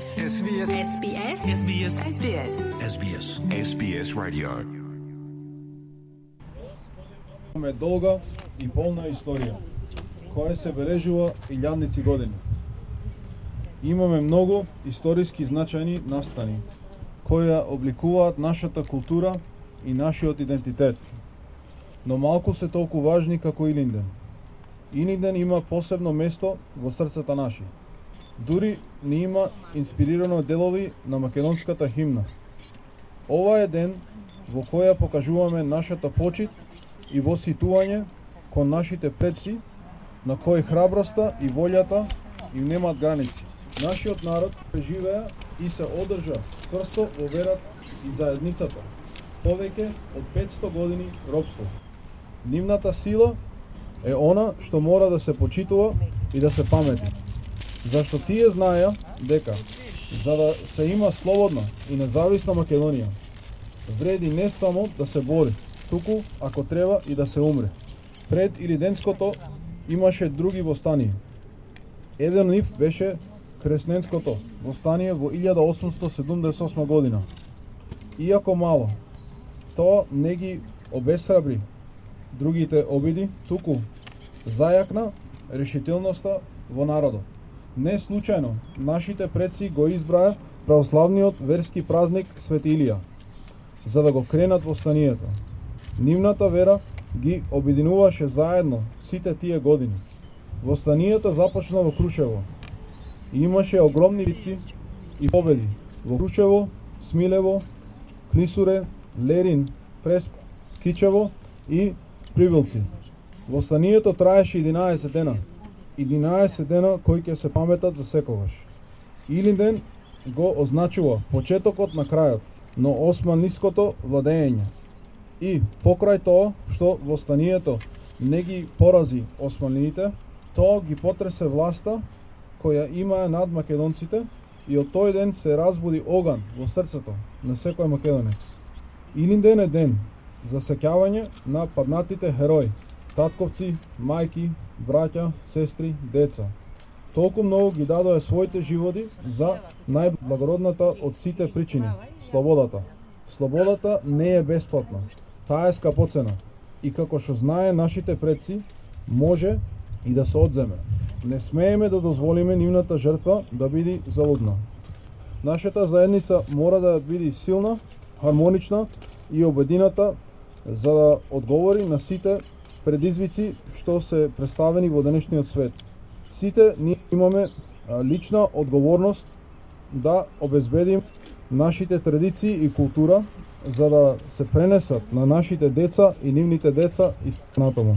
SBS. SBS. SBS. SBS. SBS. SBS. SBS Radio. Имаме долга и полна историја, која се бележува илјадници години. Имаме многу историски значајни настани, кои ја обликуваат нашата култура и нашиот идентитет. Но малку се толку важни како Илинден. Илинден има посебно место во срцата наши. Дури не има инспирирано делови на македонската химна. Ова е ден во која покажуваме нашата почит и воситување кон нашите предци, на кои храброста и волјата им немаат граници. Нашиот народ преживеа и се одржа цврсто во верат и заедницата, повеќе од 500 години робство. Нивната сила е она што мора да се почитува и да се памети. Зашто тие знаеа дека за да се има слободна и независна Македонија, вреди не само да се бори, туку ако треба и да се умре. Пред Ириденското имаше други востанија Еден од нив беше Кресненското востание во 1878 година. Иако мало, тоа не ги обесрабри другите обиди, туку зајакна решителноста во народот. Не случајно, нашите предци го избраа православниот верски празник Свети Илија, за да го кренат востанието. Нивната вера ги обединуваше заедно сите тие години. Востанието започна во Крушево. И имаше огромни битки и победи во Крушево, Смилево, Клисуре, Лерин, Пресп, Кичево и Привилци. Востанието траеше 11 дена. 11 дена кои ќе се паметат за секогаш. Илинден го означува почетокот на крајот, но османлиското владење. И покрај тоа што востанието не ги порази османините, тоа ги потресе власта која имаа над македонците и од тој ден се разбуди оган во срцето на секој македонец. Илинден е ден за сеќавање на паднатите херои, татковци, мајки, браќа, сестри, деца. Толку многу ги дадоа своите животи за најблагородната од сите причини – слободата. Слободата не е бесплатна, таа е скапоцена и како што знае нашите предци, може и да се одземе. Не смееме да дозволиме нивната жртва да биде залудна. Нашата заедница мора да биде силна, хармонична и обедината за да одговори на сите предизвици што се представени во денешниот свет. Сите ние имаме лична одговорност да обезбедим нашите традиции и култура за да се пренесат на нашите деца и нивните деца и така натаму.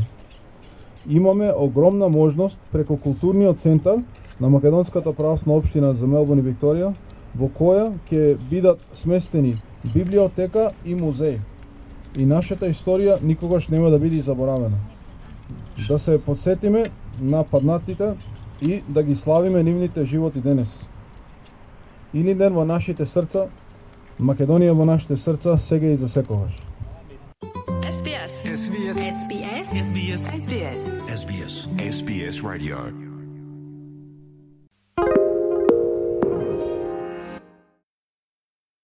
Имаме огромна можност преку културниот центар на Македонската правосна општина за Мелбурн и Викторија, во која ќе бидат сместени библиотека и музеј. И нашата историја никогаш нема да биде заборавена. Да се подсетиме на паднатите и да ги славиме нивните животи денес. Или ден во нашите срца, Македонија во нашите срца, сега и за секогаш. SBS. SBS. SBS. SBS. SBS. SBS. SBS Radio.